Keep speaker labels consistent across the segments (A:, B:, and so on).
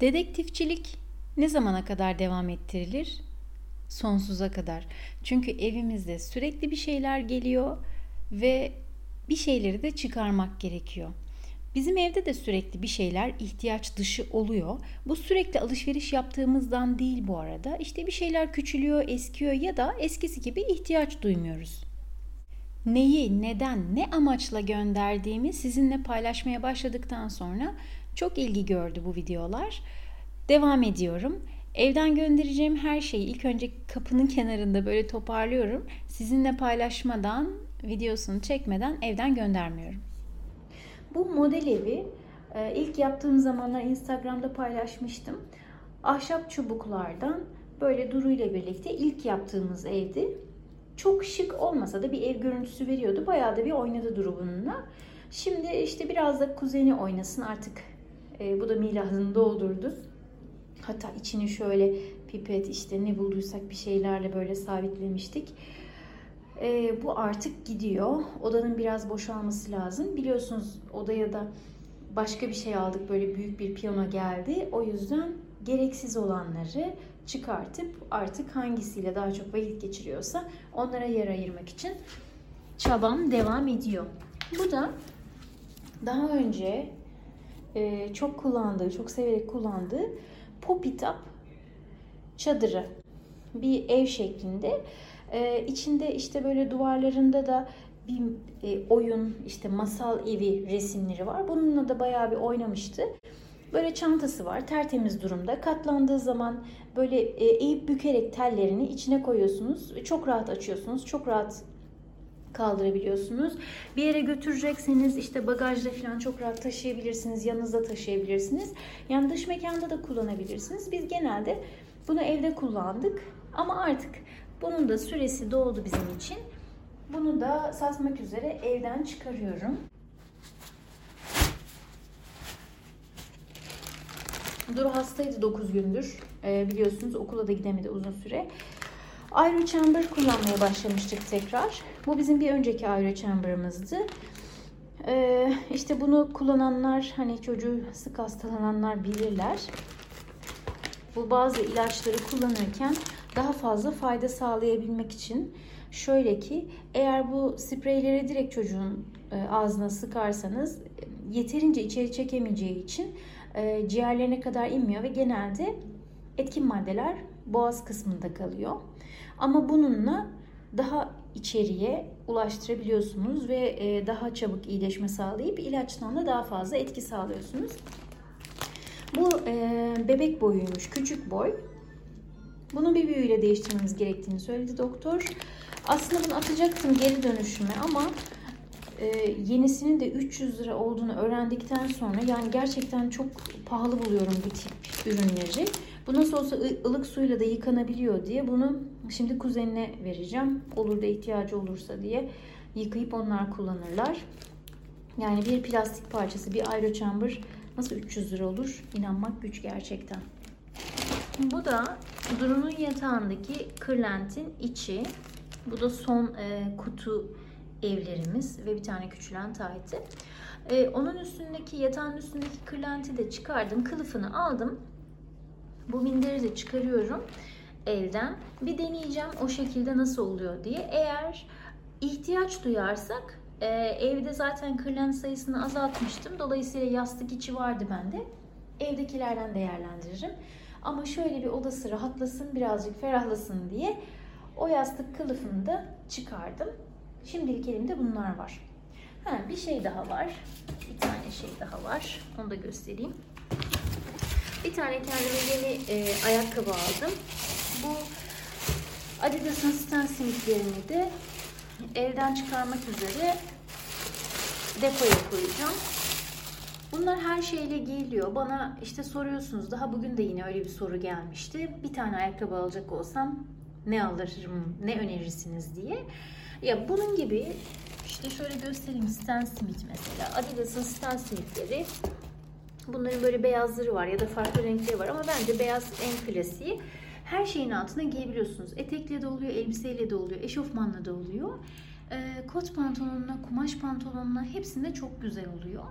A: Dedektifçilik ne zamana kadar devam ettirilir? Sonsuza kadar. Çünkü evimizde sürekli bir şeyler geliyor ve bir şeyleri de çıkarmak gerekiyor. Bizim evde de sürekli bir şeyler ihtiyaç dışı oluyor. Bu sürekli alışveriş yaptığımızdan değil bu arada. İşte bir şeyler küçülüyor, eskiyor ya da eskisi gibi ihtiyaç duymuyoruz. Neyi, neden, ne amaçla gönderdiğimi sizinle paylaşmaya başladıktan sonra çok ilgi gördü bu videolar. Devam ediyorum. Evden göndereceğim her şeyi ilk önce kapının kenarında böyle toparlıyorum. Sizinle paylaşmadan, videosunu çekmeden evden göndermiyorum. Bu model evi e, ilk yaptığım zamanlar Instagram'da paylaşmıştım. Ahşap çubuklardan böyle Duru ile birlikte ilk yaptığımız evdi. Çok şık olmasa da bir ev görüntüsü veriyordu. Bayağı da bir oynadı Duru bununla. Şimdi işte biraz da kuzeni oynasın artık. E, bu da milahını doldurdu. Hatta içini şöyle pipet işte ne bulduysak bir şeylerle böyle sabitlemiştik. E, bu artık gidiyor. Odanın biraz boşalması lazım. Biliyorsunuz odaya da başka bir şey aldık. Böyle büyük bir piyano geldi. O yüzden gereksiz olanları çıkartıp artık hangisiyle daha çok vakit geçiriyorsa onlara yer ayırmak için çabam devam ediyor. Bu da daha önce e, çok kullandığı, çok severek kullandığı Popitap çadırı. Bir ev şeklinde. Ee, içinde işte böyle duvarlarında da bir e, oyun, işte masal evi resimleri var. Bununla da bayağı bir oynamıştı. Böyle çantası var, tertemiz durumda. Katlandığı zaman böyle e, eğip bükerek tellerini içine koyuyorsunuz. Çok rahat açıyorsunuz, çok rahat kaldırabiliyorsunuz. Bir yere götürecekseniz işte bagajda falan çok rahat taşıyabilirsiniz. Yanınızda taşıyabilirsiniz. Yani dış mekanda da kullanabilirsiniz. Biz genelde bunu evde kullandık. Ama artık bunun da süresi doldu bizim için. Bunu da satmak üzere evden çıkarıyorum. Duru hastaydı 9 gündür. Ee, biliyorsunuz okula da gidemedi uzun süre. Aero chamber kullanmaya başlamıştık tekrar. Bu bizim bir önceki aero chamber'ımızdı. Ee, işte bunu kullananlar hani çocuğu sık hastalananlar bilirler. Bu bazı ilaçları kullanırken daha fazla fayda sağlayabilmek için şöyle ki eğer bu spreyleri direkt çocuğun e, ağzına sıkarsanız yeterince içeri çekemeyeceği için e, ciğerlerine kadar inmiyor ve genelde etkin maddeler boğaz kısmında kalıyor. Ama bununla daha içeriye ulaştırabiliyorsunuz ve e, daha çabuk iyileşme sağlayıp ilaçtan da daha fazla etki sağlıyorsunuz. Bu e, bebek boyuymuş, küçük boy. Bunu bir büyüyle değiştirmemiz gerektiğini söyledi doktor. Aslında bunu atacaktım geri dönüşüme ama e, yenisinin de 300 lira olduğunu öğrendikten sonra yani gerçekten çok pahalı buluyorum bu tip ürünleri. Bu nasıl olsa ılık suyla da yıkanabiliyor diye bunu şimdi kuzenine vereceğim. Olur da ihtiyacı olursa diye yıkayıp onlar kullanırlar. Yani bir plastik parçası, bir aero chamber nasıl 300 lira olur? İnanmak güç gerçekten. Bu da Duru'nun yatağındaki kırlentin içi. Bu da son e, kutu evlerimiz ve bir tane küçülen tayti. E, onun üstündeki yatağın üstündeki kırlenti de çıkardım. Kılıfını aldım. Bu minderi de çıkarıyorum elden. Bir deneyeceğim o şekilde nasıl oluyor diye. Eğer ihtiyaç duyarsak e, evde zaten kırlent sayısını azaltmıştım. Dolayısıyla yastık içi vardı bende. Evdekilerden değerlendiririm. Ama şöyle bir odası rahatlasın, birazcık ferahlasın diye o yastık kılıfını da çıkardım. Şimdilik elimde bunlar var. Ha, bir şey daha var. Bir tane şey daha var. Onu da göstereyim. Bir tane kendime yeni e, ayakkabı aldım. Bu Adidas'ın stan simitlerini de evden çıkarmak üzere depoya koyacağım. Bunlar her şeyle geliyor. Bana işte soruyorsunuz. Daha bugün de yine öyle bir soru gelmişti. Bir tane ayakkabı alacak olsam ne alırım, ne önerirsiniz diye. Ya bunun gibi işte şöyle göstereyim Stan Smith mesela. Adidas'ın Stan Smith'leri Bunların böyle beyazları var ya da farklı renkleri var ama bence beyaz en klasiği. Her şeyin altına giyebiliyorsunuz. Etekle de oluyor, elbiseyle de oluyor, eşofmanla da oluyor. E, kot pantolonuna, kumaş pantolonuna hepsinde çok güzel oluyor.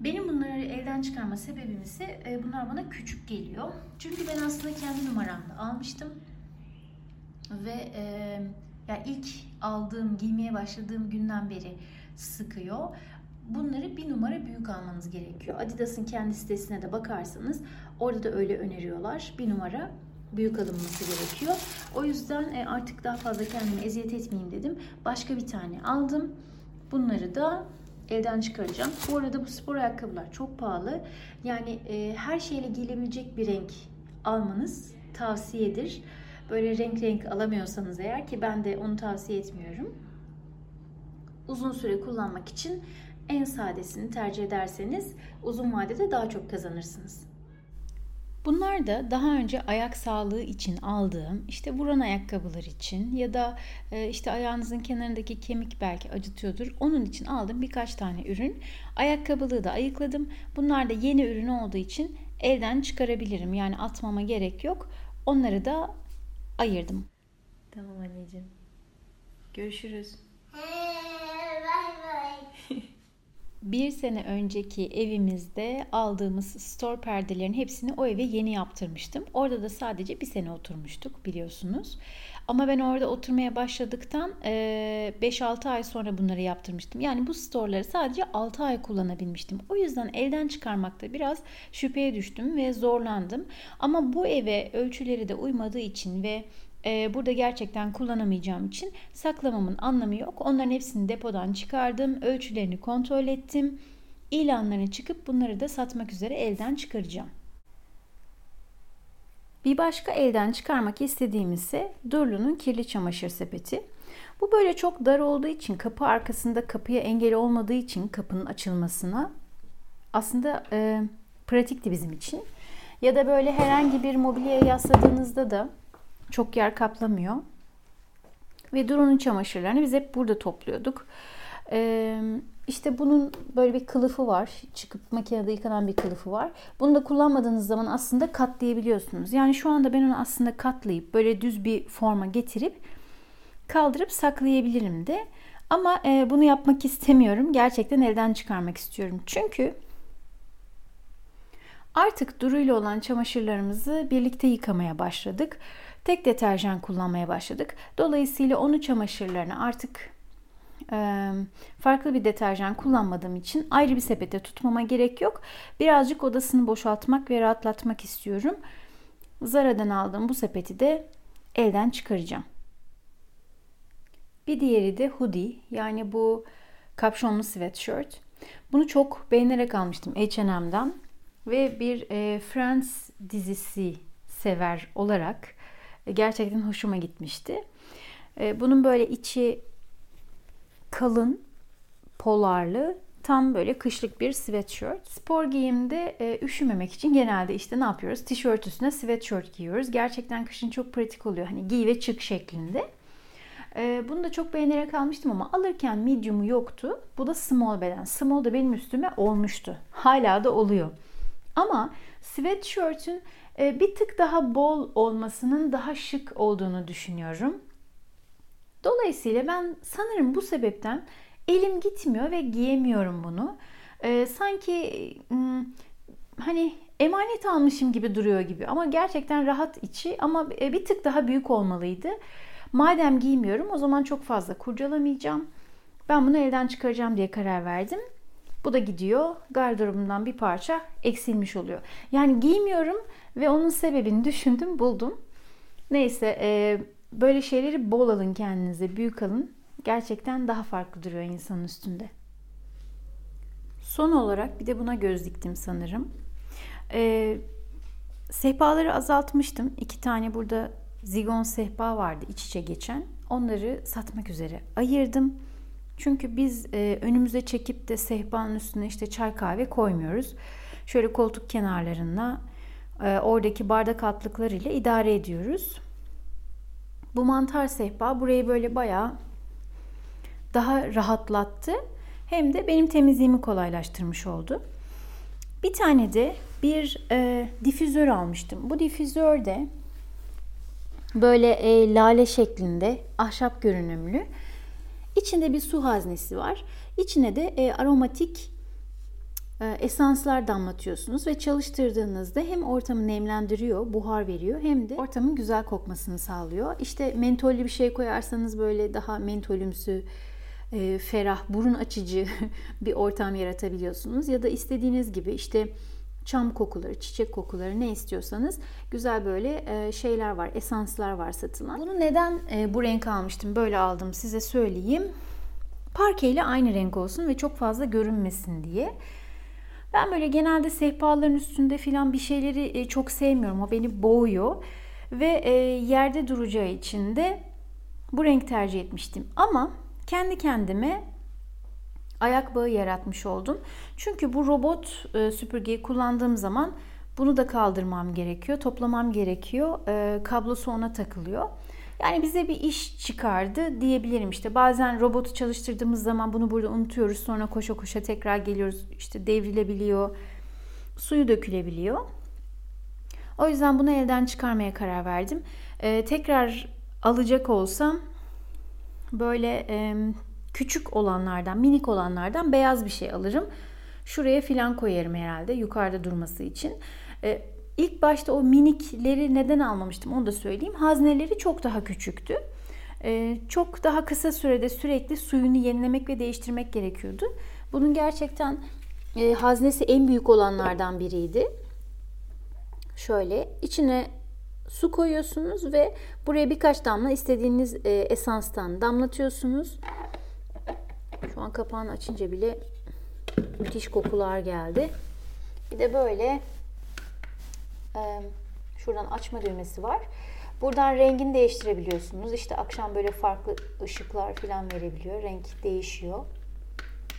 A: Benim bunları elden çıkarma sebebim ise e, bunlar bana küçük geliyor. Çünkü ben aslında kendi numaramda almıştım. Ve e, ya ilk aldığım, giymeye başladığım günden beri sıkıyor. Bunları bir numara büyük almanız gerekiyor. Adidas'ın kendi sitesine de bakarsanız orada da öyle öneriyorlar. Bir numara büyük alınması gerekiyor. O yüzden e, artık daha fazla kendimi eziyet etmeyeyim dedim. Başka bir tane aldım. Bunları da elden çıkaracağım. Bu arada bu spor ayakkabılar çok pahalı. Yani e, her şeyle giyilebilecek bir renk almanız tavsiyedir. Böyle renk renk alamıyorsanız eğer ki ben de onu tavsiye etmiyorum. Uzun süre kullanmak için en sadesini tercih ederseniz uzun vadede daha çok kazanırsınız. Bunlar da daha önce ayak sağlığı için aldığım işte vuran ayakkabılar için ya da e, işte ayağınızın kenarındaki kemik belki acıtıyordur. Onun için aldım birkaç tane ürün. Ayakkabılığı da ayıkladım. Bunlar da yeni ürün olduğu için elden çıkarabilirim. Yani atmama gerek yok. Onları da ayırdım. Tamam anneciğim. Görüşürüz. Bir sene önceki evimizde aldığımız store perdelerin hepsini o eve yeni yaptırmıştım. Orada da sadece bir sene oturmuştuk biliyorsunuz. Ama ben orada oturmaya başladıktan 5-6 ay sonra bunları yaptırmıştım. Yani bu storeları sadece 6 ay kullanabilmiştim. O yüzden elden çıkarmakta biraz şüpheye düştüm ve zorlandım. Ama bu eve ölçüleri de uymadığı için ve e, burada gerçekten kullanamayacağım için saklamamın anlamı yok. Onların hepsini depodan çıkardım, ölçülerini kontrol ettim. İlanlarına çıkıp bunları da satmak üzere elden çıkaracağım. Bir başka elden çıkarmak istediğim ise Durlu'nun kirli çamaşır sepeti. Bu böyle çok dar olduğu için kapı arkasında kapıya engel olmadığı için kapının açılmasına aslında e, pratikti bizim için. Ya da böyle herhangi bir mobilyaya yasladığınızda da çok yer kaplamıyor. Ve Duru'nun çamaşırlarını biz hep burada topluyorduk. Ee, işte bunun böyle bir kılıfı var. Çıkıp makinede yıkanan bir kılıfı var. Bunu da kullanmadığınız zaman aslında katlayabiliyorsunuz. Yani şu anda ben onu aslında katlayıp böyle düz bir forma getirip kaldırıp saklayabilirim de. Ama e, bunu yapmak istemiyorum. Gerçekten elden çıkarmak istiyorum. Çünkü artık Duru ile olan çamaşırlarımızı birlikte yıkamaya başladık tek deterjan kullanmaya başladık. Dolayısıyla onu çamaşırlarını artık e, farklı bir deterjan kullanmadığım için ayrı bir sepete tutmama gerek yok. Birazcık odasını boşaltmak ve rahatlatmak istiyorum. Zara'dan aldığım bu sepeti de elden çıkaracağım. Bir diğeri de hoodie yani bu kapşonlu sweatshirt. Bunu çok beğenerek almıştım H&M'den ve bir e, Friends dizisi sever olarak gerçekten hoşuma gitmişti. Ee, bunun böyle içi kalın, polarlı, tam böyle kışlık bir sweatshirt. Spor giyimde e, üşümemek için genelde işte ne yapıyoruz? Tişört üstüne sweatshirt giyiyoruz. Gerçekten kışın çok pratik oluyor. Hani giy ve çık şeklinde. E, bunu da çok beğenerek almıştım ama alırken medium'u yoktu. Bu da small beden. Small da benim üstüme olmuştu. Hala da oluyor. Ama sweatshirt'ün ee, bir tık daha bol olmasının daha şık olduğunu düşünüyorum. Dolayısıyla ben sanırım bu sebepten elim gitmiyor ve giyemiyorum bunu. Ee, sanki hani emanet almışım gibi duruyor gibi ama gerçekten rahat içi ama e, bir tık daha büyük olmalıydı. Madem giymiyorum o zaman çok fazla kurcalamayacağım. Ben bunu elden çıkaracağım diye karar verdim. Bu da gidiyor. Gardırobumdan bir parça eksilmiş oluyor. Yani giymiyorum ve onun sebebini düşündüm, buldum. Neyse e, böyle şeyleri bol alın kendinize, büyük alın. Gerçekten daha farklı duruyor insanın üstünde. Son olarak bir de buna göz diktim sanırım. E, sehpaları azaltmıştım. İki tane burada zigon sehpa vardı iç içe geçen. Onları satmak üzere ayırdım. Çünkü biz e, önümüze çekip de sehpanın üstüne işte çay kahve koymuyoruz. Şöyle koltuk kenarlarına e, oradaki bardak altlıklarıyla idare ediyoruz. Bu mantar sehpa burayı böyle bayağı daha rahatlattı. Hem de benim temizliğimi kolaylaştırmış oldu. Bir tane de bir e, difüzör almıştım. Bu difüzör de böyle e, lale şeklinde ahşap görünümlü. İçinde bir su haznesi var. İçine de e, aromatik e, esanslar damlatıyorsunuz ve çalıştırdığınızda hem ortamı nemlendiriyor, buhar veriyor hem de ortamın güzel kokmasını sağlıyor. İşte mentollü bir şey koyarsanız böyle daha mentolümsü, e, ferah, burun açıcı bir ortam yaratabiliyorsunuz. Ya da istediğiniz gibi işte çam kokuları, çiçek kokuları ne istiyorsanız güzel böyle e, şeyler var, esanslar var satılan. Bunu neden bu renk almıştım, böyle aldım size söyleyeyim. Parke ile aynı renk olsun ve çok fazla görünmesin diye. Ben böyle genelde sehpaların üstünde filan bir şeyleri e, çok sevmiyorum. O beni boğuyor. Ve e, yerde duracağı için de bu renk tercih etmiştim. Ama kendi kendime ayak bağı yaratmış oldum. Çünkü bu robot e, süpürgeyi kullandığım zaman bunu da kaldırmam gerekiyor, toplamam gerekiyor. Kablosu ona takılıyor. Yani bize bir iş çıkardı diyebilirim işte. Bazen robotu çalıştırdığımız zaman bunu burada unutuyoruz. Sonra koşa koşa tekrar geliyoruz. İşte devrilebiliyor. Suyu dökülebiliyor. O yüzden bunu elden çıkarmaya karar verdim. Ee, tekrar alacak olsam böyle e, küçük olanlardan, minik olanlardan beyaz bir şey alırım. Şuraya filan koyarım herhalde yukarıda durması için. Ee, İlk başta o minikleri neden almamıştım onu da söyleyeyim. Hazneleri çok daha küçüktü. Ee, çok daha kısa sürede sürekli suyunu yenilemek ve değiştirmek gerekiyordu. Bunun gerçekten e, haznesi en büyük olanlardan biriydi. Şöyle içine su koyuyorsunuz ve buraya birkaç damla istediğiniz e, esanstan damlatıyorsunuz. Şu an kapağını açınca bile müthiş kokular geldi. Bir de böyle şuradan açma düğmesi var. Buradan rengini değiştirebiliyorsunuz. İşte akşam böyle farklı ışıklar falan verebiliyor. Renk değişiyor.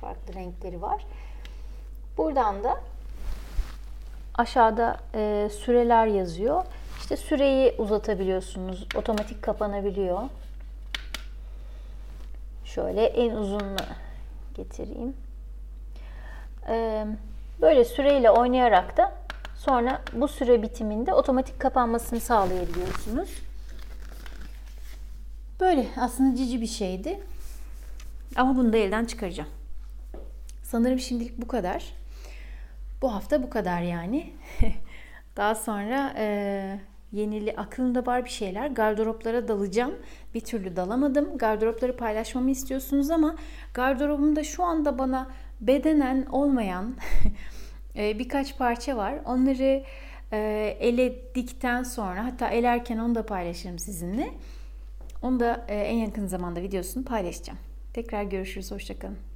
A: Farklı renkleri var. Buradan da aşağıda e, süreler yazıyor. İşte süreyi uzatabiliyorsunuz. Otomatik kapanabiliyor. Şöyle en uzununu getireyim. E, böyle süreyle oynayarak da Sonra bu süre bitiminde otomatik kapanmasını sağlayabiliyorsunuz. Böyle aslında cici bir şeydi. Ama bunu da elden çıkaracağım. Sanırım şimdilik bu kadar. Bu hafta bu kadar yani. Daha sonra e, yenili aklımda var bir şeyler. Gardıroplara dalacağım. Bir türlü dalamadım. Gardıropları paylaşmamı istiyorsunuz ama gardırobumda şu anda bana bedenen olmayan Ee, birkaç parça var. Onları e, eledikten sonra hatta elerken onu da paylaşırım sizinle. Onu da e, en yakın zamanda videosunu paylaşacağım. Tekrar görüşürüz. Hoşçakalın.